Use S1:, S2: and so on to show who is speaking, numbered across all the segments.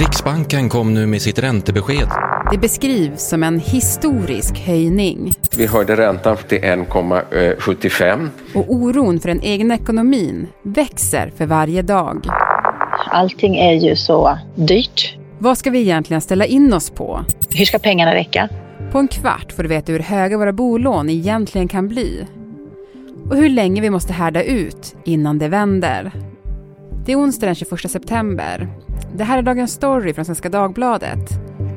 S1: Riksbanken kom nu med sitt räntebesked.
S2: Det beskrivs som en historisk höjning.
S3: Vi höjde räntan till 1,75.
S2: Och oron för den egna ekonomin växer för varje dag.
S4: Allting är ju så dyrt.
S2: Vad ska vi egentligen ställa in oss på?
S4: Hur ska pengarna räcka?
S2: På en kvart får du veta hur höga våra bolån egentligen kan bli. Och hur länge vi måste härda ut innan det vänder. Det är onsdag den 21 september. Det här är Dagens Story från Svenska Dagbladet.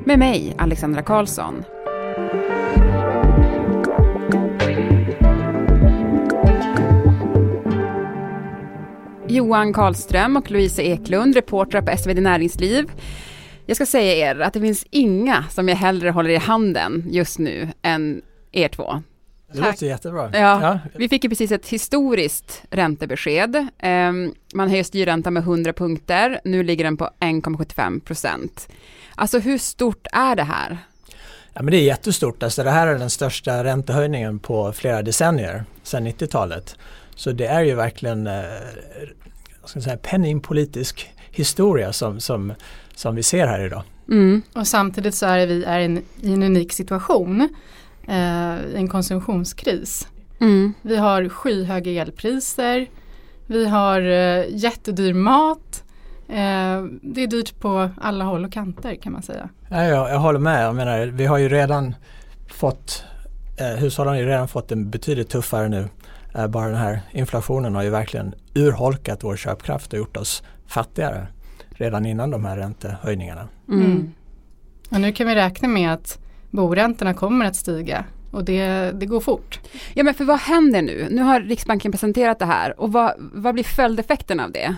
S2: Med mig, Alexandra Karlsson. Johan Karlström och Louise Eklund, reportrar på SvD Näringsliv. Jag ska säga er att det finns inga som jag hellre håller i handen just nu än er två.
S5: Det låter jättebra.
S2: Ja, ja, Vi fick ju precis ett historiskt räntebesked. Um, man höjer styrräntan med 100 punkter. Nu ligger den på 1,75 procent. Alltså hur stort är det här?
S5: Ja, men det är jättestort. Alltså, det här är den största räntehöjningen på flera decennier sedan 90-talet. Så det är ju verkligen eh, ska säga, penningpolitisk historia som, som, som vi ser här idag.
S6: Mm. Och samtidigt så är vi är en, i en unik situation eh, en konsumtionskris. Mm. Vi har skyhöga elpriser, vi har eh, jättedyr mat. Eh, det är dyrt på alla håll och kanter kan man säga.
S5: Ja, jag, jag håller med. Jag menar, vi har ju redan fått eh, hushållen har ju redan fått en betydligt tuffare nu. Eh, bara den här inflationen har ju verkligen urholkat vår köpkraft och gjort oss fattigare redan innan de här räntehöjningarna. Mm.
S6: Och nu kan vi räkna med att boräntorna kommer att stiga och det, det går fort.
S2: Ja men för vad händer nu? Nu har Riksbanken presenterat det här och vad, vad blir följdeffekten av det?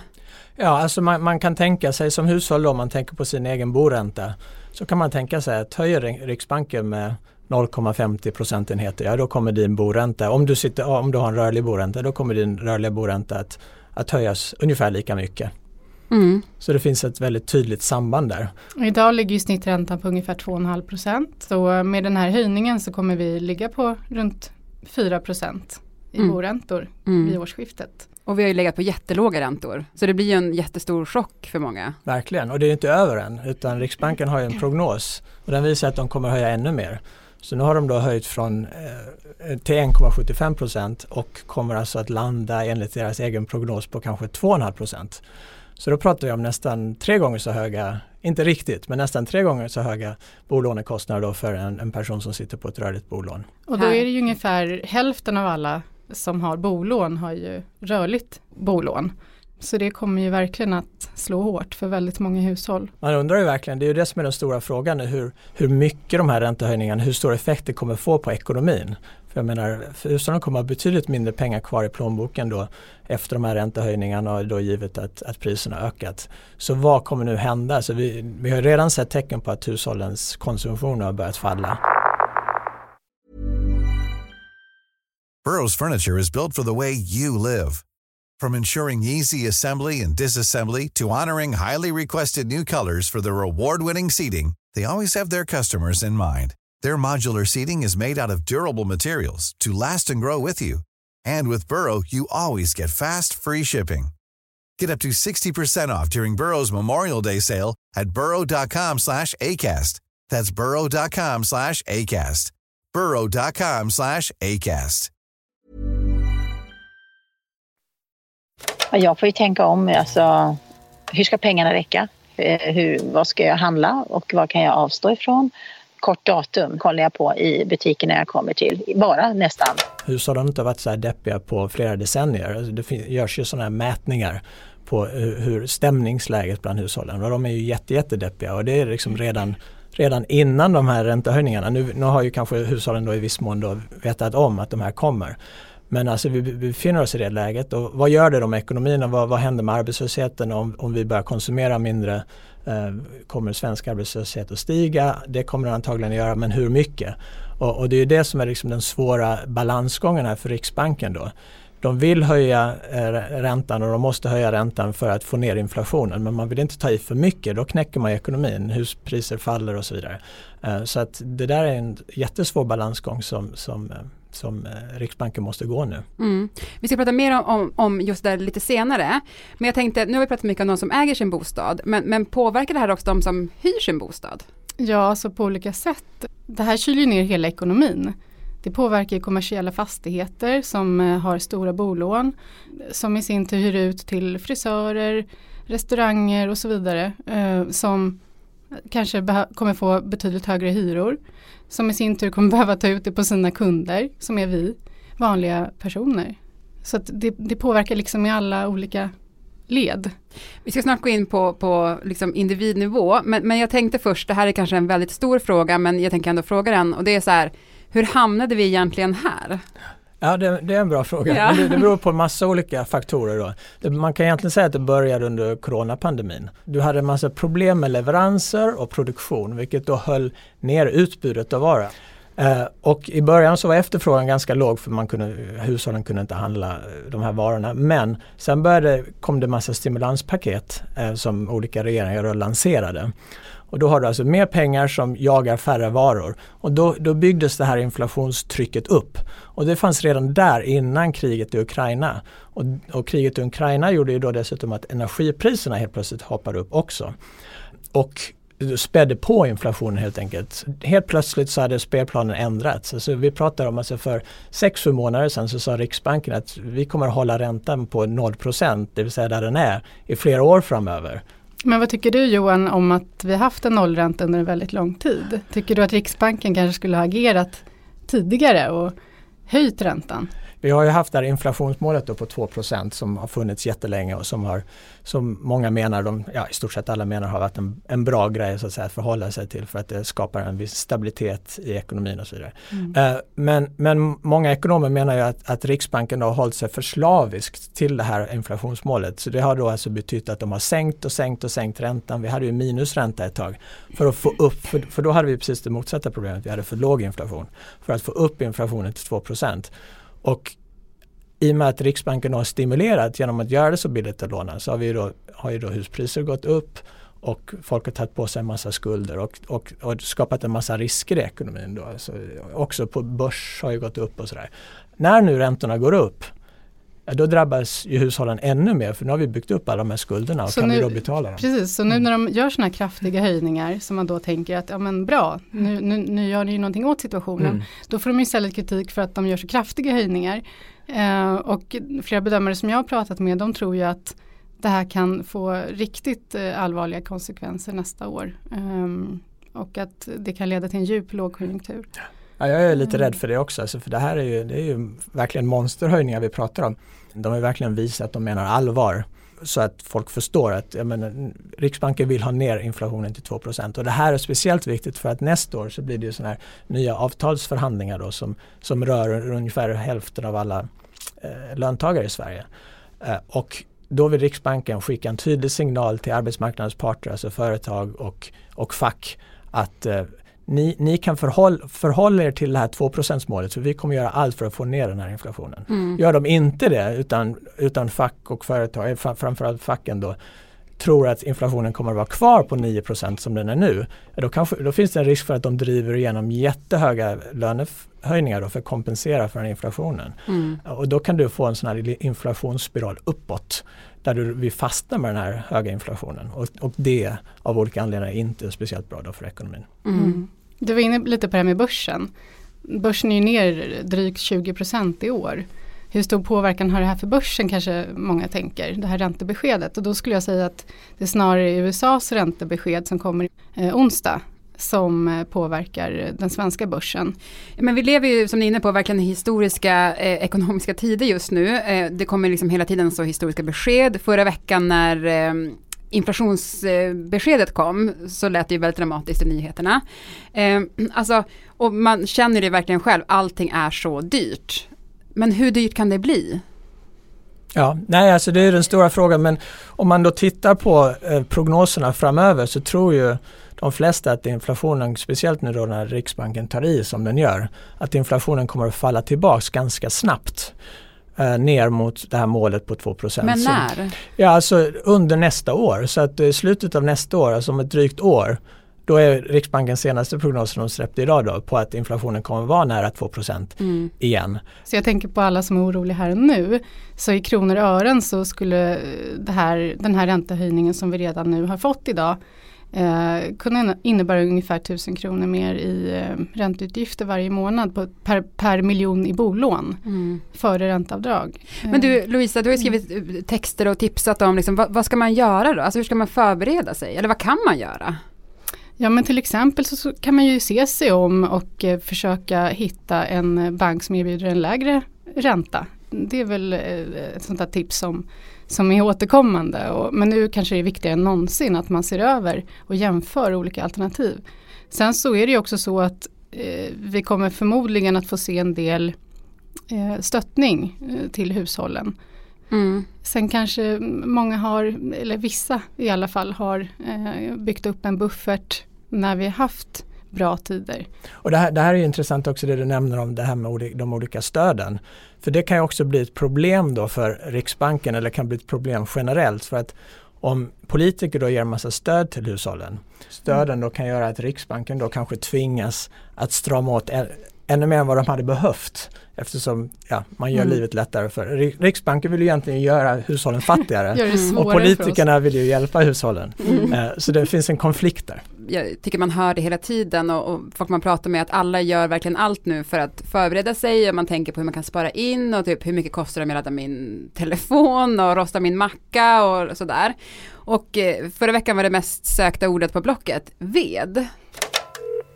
S5: Ja, alltså man, man, kan tänka sig som hushåll om man tänker på sin egen boränta, så kan man tänka sig att höjer Riksbanken med 0,50 procentenheter, ja då kommer din boränta, om du, sitter, om du har en rörlig boränta, då kommer din rörliga boränta att, att höjas ungefär lika mycket. Mm. Så det finns ett väldigt tydligt samband där.
S6: idag ligger ju snitträntan på ungefär 2,5 procent. Så med den här höjningen så kommer vi ligga på runt 4 procent i mm. boräntor mm. vid årsskiftet.
S2: Och vi har ju legat på jättelåga räntor. Så det blir ju en jättestor chock för många.
S5: Verkligen, och det är inte över än. Utan Riksbanken har ju en prognos och den visar att de kommer höja ännu mer. Så nu har de då höjt från eh, till 1,75 procent och kommer alltså att landa enligt deras egen prognos på kanske 2,5 procent. Så då pratar vi om nästan tre gånger så höga, inte riktigt, men nästan tre gånger så höga bolånekostnader då för en, en person som sitter på ett rörligt bolån.
S6: Och då är det ju ungefär hälften av alla som har bolån har ju rörligt bolån. Så det kommer ju verkligen att slå hårt för väldigt många hushåll.
S5: Man undrar ju verkligen, det är ju det som är den stora frågan, hur, hur mycket de här räntehöjningarna, hur stor effekt det kommer få på ekonomin. För jag menar, hushållen kommer att ha betydligt mindre pengar kvar i plånboken då efter de här räntehöjningarna och då givet att, att priserna ökat. Så vad kommer nu hända? Så vi, vi har redan sett tecken på att hushållens konsumtion har börjat falla.
S7: Burrows furniture is built for the way you live. From ensuring easy assembly and disassembly to honoring highly requested new colors for their award-winning seating, they always have their customers in mind. Their modular seating is made out of durable materials to last and grow with you. And with Burrow, you always get fast, free shipping. Get up to 60% off during Burrow's Memorial Day sale at burrow.com slash ACAST. That's burrow.com slash ACAST. burrow.com slash ACAST.
S4: Jag får ju tänka om, alltså, hur ska pengarna räcka? Eh, hur, vad ska jag handla och vad kan jag avstå ifrån? Kort datum kollar jag på i butiken när jag kommer till, bara nästan.
S5: Hushållen har inte varit så här deppiga på flera decennier. Alltså, det görs ju sådana här mätningar på eh, hur stämningsläget bland hushållen och de är ju jättejättedeppiga. och det är liksom redan redan innan de här räntehöjningarna. Nu, nu har ju kanske hushållen då i viss mån då vetat om att de här kommer. Men alltså vi, befinner oss i det läget och vad gör det då med ekonomin och vad, vad händer med arbetslösheten om, om vi börjar konsumera mindre? Eh, kommer svensk arbetslöshet att stiga? Det kommer den antagligen att göra, men hur mycket? Och, och det är det som är liksom den svåra balansgången här för Riksbanken då. De vill höja eh, räntan och de måste höja räntan för att få ner inflationen men man vill inte ta i för mycket, då knäcker man ekonomin, huspriser faller och så vidare. Eh, så att det där är en jättesvår balansgång som, som eh, som eh, Riksbanken måste gå nu.
S2: Mm. Vi ska prata mer om, om just det lite senare. Men jag tänkte, nu har vi pratat mycket om de som äger sin bostad, men, men påverkar det här också de som hyr sin bostad?
S6: Ja, så alltså på olika sätt. Det här kyler ner hela ekonomin. Det påverkar kommersiella fastigheter som eh, har stora bolån som i sin tur hyr ut till frisörer, restauranger och så vidare eh, som kanske kommer få betydligt högre hyror som i sin tur kommer behöva ta ut det på sina kunder som är vi, vanliga personer. Så det, det, påverkar liksom i alla olika led.
S2: Vi ska snart gå in på, på liksom individnivå, men, men jag tänkte först, det här är kanske en väldigt stor fråga, men jag tänker ändå fråga den och det är så här, hur hamnade vi egentligen här?
S5: Ja, det, det, är en bra fråga. Ja. Det, det beror på en massa olika faktorer. Då. Det, man kan egentligen säga att det började under coronapandemin. Du hade en massa problem med leveranser och produktion vilket då höll ner utbudet av vara. Eh, och i början så var efterfrågan ganska låg för man kunde, hushållen kunde inte handla eh, de här varorna. Men sen började, kom det massa stimulanspaket eh, som olika regeringar lanserade. Och då har du alltså mer pengar som jagar färre varor. Och då, då byggdes det här inflationstrycket upp. Och det fanns redan där innan kriget i Ukraina. Och, och kriget i Ukraina gjorde ju då dessutom att energipriserna helt plötsligt hoppade upp också. Och spädde på inflationen helt enkelt. Helt plötsligt så hade spelplanen ändrats. Alltså vi pratar om alltså för 6-7 månader sedan så sa Riksbanken att vi kommer att hålla räntan på 0% det vill säga där den är, i flera år framöver.
S6: Men vad tycker du Johan om att vi haft en nollränta under en väldigt lång tid? Tycker du att Riksbanken kanske skulle ha agerat tidigare och höjt räntan?
S5: Vi har ju haft det här inflationsmålet då på 2% som har funnits jättelänge och som, har, som många menar, de, ja, i stort sett alla menar har varit en, en bra grej så att, säga, att förhålla sig till för att det skapar en viss stabilitet i ekonomin och så vidare. Mm. Uh, men, men många ekonomer menar ju att, att Riksbanken har hållit sig för slaviskt till det här inflationsmålet. Så det har då alltså betytt att de har sänkt och sänkt och sänkt räntan. Vi hade ju minusränta ett tag för att få upp, för, för då hade vi precis det motsatta problemet, vi hade för låg inflation. För att få upp inflationen till 2 och i och med att Riksbanken har stimulerat genom att göra det så billigt att låna så har, vi då, har ju då huspriser gått upp och folk har tagit på sig en massa skulder och, och, och skapat en massa risker i ekonomin. Då. Så också på börs har ju gått upp och sådär. När nu räntorna går upp ja, då drabbas ju hushållen ännu mer för nu har vi byggt upp alla de här skulderna och så kan nu, vi då betala dem.
S6: Precis, så nu mm. när de gör sådana här kraftiga höjningar som man då tänker att ja men bra, nu, nu, nu gör ni ju någonting åt situationen. Mm. Då får de istället kritik för att de gör så kraftiga höjningar. Eh, och flera bedömare som jag har pratat med de tror ju att det här kan få riktigt eh, allvarliga konsekvenser nästa år. Um, och att det kan leda till en djup lågkonjunktur.
S5: Ja, jag är lite rädd för det också, alltså, för det här är ju, det är ju verkligen monsterhöjningar vi pratar om. De har verkligen visat att de menar allvar så att folk förstår att menar, Riksbanken vill ha ner inflationen till 2% och det här är speciellt viktigt för att nästa år så blir det sådana här nya avtalsförhandlingar då som, som rör ungefär hälften av alla eh, löntagare i Sverige. Eh, och då vill Riksbanken skicka en tydlig signal till arbetsmarknadens parter, alltså företag och, och fack att eh, ni, ni kan förhåll, förhålla er till det här 2 målet för vi kommer göra allt för att få ner den här inflationen. Mm. Gör de inte det utan, utan fack och företag, eh, framförallt facken då, tror att inflationen kommer att vara kvar på 9% som den är nu, då, kanske, då finns det en risk för att de driver igenom jättehöga lönehöjningar då för att kompensera för den inflationen. Mm. Och då kan du få en sån här inflationsspiral uppåt där du, vi fastnar med den här höga inflationen. Och, och det av olika anledningar är inte speciellt bra då för ekonomin.
S6: Mm. Du var inne lite på det här med börsen. Börsen är ju ner drygt 20% i år. Hur stor påverkan har det här för börsen kanske många tänker, det här räntebeskedet. Och då skulle jag säga att det är snarare USAs räntebesked som kommer eh, onsdag som eh, påverkar den svenska börsen.
S2: Men vi lever ju som ni är inne på verkligen historiska eh, ekonomiska tider just nu. Eh, det kommer liksom hela tiden så historiska besked. Förra veckan när eh, inflationsbeskedet kom så lät det ju väldigt dramatiskt i nyheterna. Eh, alltså, och man känner det verkligen själv, allting är så dyrt. Men hur dyrt kan det bli?
S5: Ja, nej alltså det är den stora frågan men om man då tittar på eh, prognoserna framöver så tror ju de flesta att inflationen, speciellt nu då när Riksbanken tar i som den gör, att inflationen kommer att falla tillbaks ganska snabbt eh, ner mot det här målet på 2
S2: Men när?
S5: Ja, alltså under nästa år. Så att i slutet av nästa år, alltså om ett drygt år, då är Riksbankens senaste prognos som de släppte idag då, på att inflationen kommer vara nära 2 mm. igen.
S6: Så jag tänker på alla som är oroliga här nu. Så i kronor och ören så skulle det här, den här räntehöjningen som vi redan nu har fått idag eh, kunna innebära ungefär 1000 kronor mer i eh, ränteutgifter varje månad på, per, per miljon i bolån mm. före ränteavdrag.
S2: Men du eh. Louisa, du har skrivit mm. texter och tipsat om liksom, vad, vad, ska man göra då? Alltså hur ska man förbereda sig? Eller vad kan man göra?
S6: Ja men till exempel så, så kan man ju se sig om och eh, försöka hitta en bank som erbjuder en lägre ränta. Det är väl eh, ett sånt där tips som som är återkommande. Och, men nu kanske det är viktigare än någonsin att man ser över och jämför olika alternativ. Sen så är det ju också så att eh, vi kommer förmodligen att få se en del eh, stöttning eh, till hushållen. Mm. Sen kanske många har, eller vissa i alla fall, har eh, byggt upp en buffert när vi har haft bra tider.
S5: Och det här, det här är intressant också det du nämner om det här med de olika stöden. För det kan ju också bli ett problem då för Riksbanken eller kan bli ett problem generellt för att om politiker då ger massa stöd till hushållen, stöden då kan göra att Riksbanken då kanske tvingas att strama åt ännu mer än vad de hade behövt eftersom ja, man gör mm. livet lättare för Riksbanken vill ju egentligen göra hushållen fattigare och politikerna vill ju hjälpa hushållen. Mm. Eh, så det finns en konflikt där.
S2: Jag tycker man hör det hela tiden och, och folk man pratar med att alla gör verkligen allt nu för att förbereda sig och man tänker på hur man kan spara in och typ hur mycket kostar det att ladda min telefon och rosta min macka och sådär. Och eh, förra veckan var det mest sökta ordet på Blocket ved.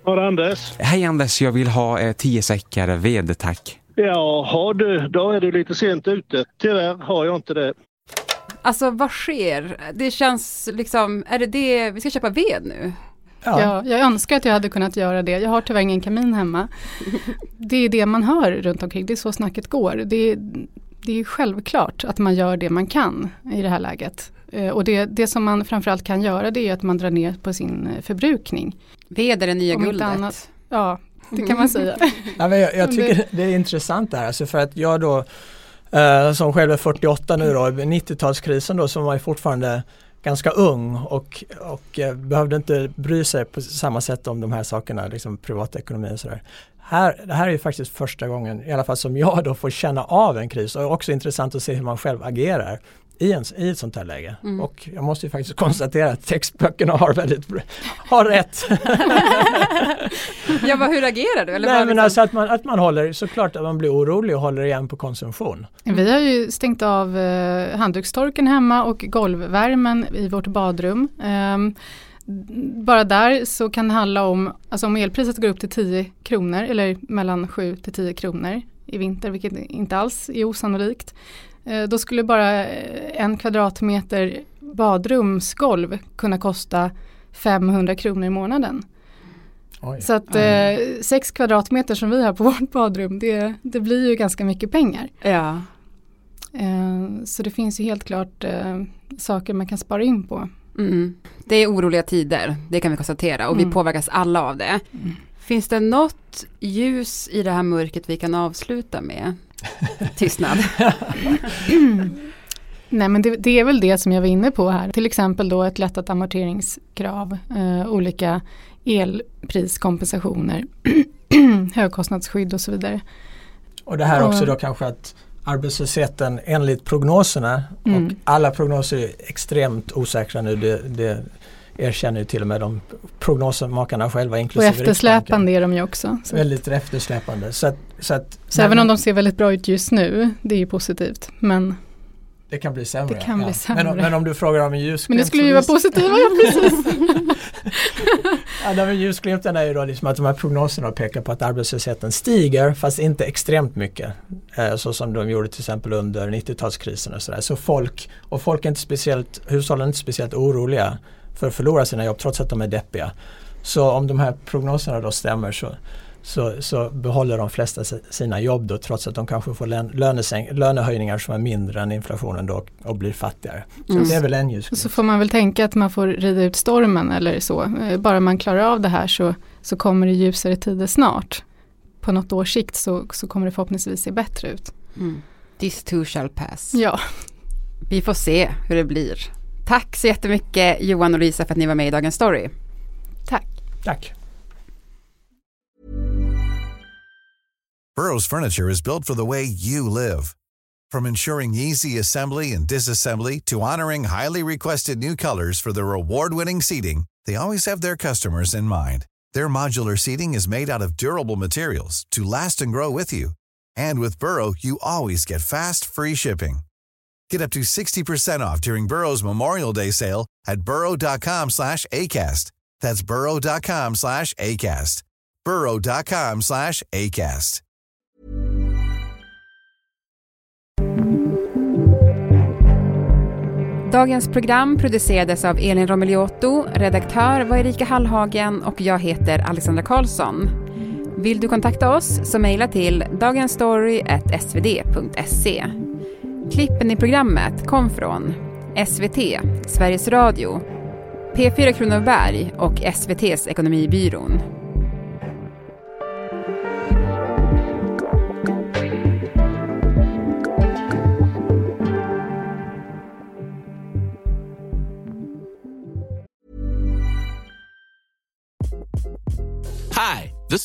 S8: Har Anders?
S1: Hej Anders, jag vill ha eh, tio säckar ved tack.
S8: Jaha du, då är du lite sent ute. Tyvärr har jag inte det.
S2: Alltså vad sker? Det känns liksom, är det det, vi ska köpa ved nu?
S6: Ja. ja. jag önskar att jag hade kunnat göra det. Jag har tyvärr ingen kamin hemma. Det är det man hör runt omkring, det är så snacket går. Det är, det är självklart att man gör det man kan i det här läget. Eh, och det, det som man framförallt kan göra det är att man drar ner på sin eh, förbrukning.
S2: Ved är det nya Om guldet. Annat,
S6: ja, det kan man säga.
S5: ja, men jag, jag tycker det är intressant det här, alltså för att jag då eh, som själv är 48 nu då, 90-talskrisen då som var fortfarande ganska ung och, och eh, behövde inte bry sig på samma sätt om de här sakerna, liksom privatekonomi och sådär. Här, det här är ju faktiskt första gången, i alla fall som jag då får känna av en kris och också intressant att se hur man själv agerar i, en, i ett sånt här läge. Mm. Och jag måste ju faktiskt konstatera att textböckerna har väldigt har rätt.
S2: ja, vad, hur agerar du?
S5: Eller Nej, men liksom... alltså att man, att man håller, såklart att man blir orolig och håller igen på konsumtion.
S6: Vi har ju stängt av eh, handdukstorken hemma och golvvärmen i vårt badrum. Um, bara där så kan det handla om, alltså om elpriset går upp till 10 kronor eller mellan 7 till 10 kronor i vinter, vilket inte alls är osannolikt. Eh, då skulle bara eh, en kvadratmeter badrumsgolv kunna kosta 500 kronor i månaden. Oj. Så att eh, sex kvadratmeter som vi har på vårt badrum det, det blir ju ganska mycket pengar.
S2: Ja.
S6: Eh, så det finns ju helt klart eh, saker man kan spara in på.
S2: Mm. Det är oroliga tider, det kan vi konstatera och mm. vi påverkas alla av det. Mm. Finns det något ljus i det här mörkret vi kan avsluta med? Tystnad.
S6: Nej men det, det, är väl det som jag var inne på här. Till exempel då ett lättat amorteringskrav, eh, olika elpriskompensationer, högkostnadsskydd och så vidare.
S5: Och det här också då kanske att arbetslösheten enligt prognoserna mm. och alla prognoser är extremt osäkra nu. Det, det erkänner ju till och med de prognosmakarna själva inklusive
S6: Och eftersläpande är de ju också.
S5: Så. Väldigt eftersläpande. Så, att, så, att,
S6: så även om de ser väldigt bra ut just nu, det är ju positivt. Men
S5: det kan bli sämre.
S6: Det kan ja. bli sämre.
S5: Men, men, om du frågar om en ljusglimt.
S6: Men det skulle ju vara positiva, ja precis.
S5: ja, de ljusglimten är ju då liksom att de här prognoserna pekar på att arbetslösheten stiger fast inte extremt mycket. Eh, så som de gjorde till exempel under 90-talskrisen och sådär. Så folk, och folk är inte speciellt, hushållen är inte speciellt oroliga för att förlora sina jobb trots att de är deppiga. Så om de här prognoserna då stämmer så, så, så behåller de flesta sina jobb då trots att de kanske får lönehöjningar som är mindre än inflationen då och blir fattigare. Så mm. det är väl en ljusglimt.
S6: Så får man väl tänka att man får rida ut stormen eller så. Eh, bara man klarar av det här så, så kommer det ljusare tider snart. På något års sikt så, så kommer det förhoppningsvis se bättre ut.
S2: Mm. This too shall pass.
S6: Ja.
S2: Vi får se hur det blir. Tack så jättemycket Johan och Lisa för att ni var med i Dagens Story.
S6: Tack.
S5: Tack.
S7: Burrow's furniture is built for the way you live. From ensuring easy assembly and disassembly to honoring highly requested new colors for their award-winning seating, they always have their customers in mind. Their modular seating is made out of durable materials to last and grow with you. And with Burrow, you always get fast, free shipping. Get up to 60% off during Burrow's Memorial Day sale at burrow.com slash ACAST. That's burrow.com slash ACAST. burrow.com slash ACAST.
S2: Dagens program producerades av Elin Romeliotto, redaktör var Erika Hallhagen och jag heter Alexandra Karlsson. Vill du kontakta oss så mejla till dagensstory.svd.se. Klippen i programmet kom från SVT, Sveriges Radio, P4 Kronoberg och SVTs Ekonomibyrån.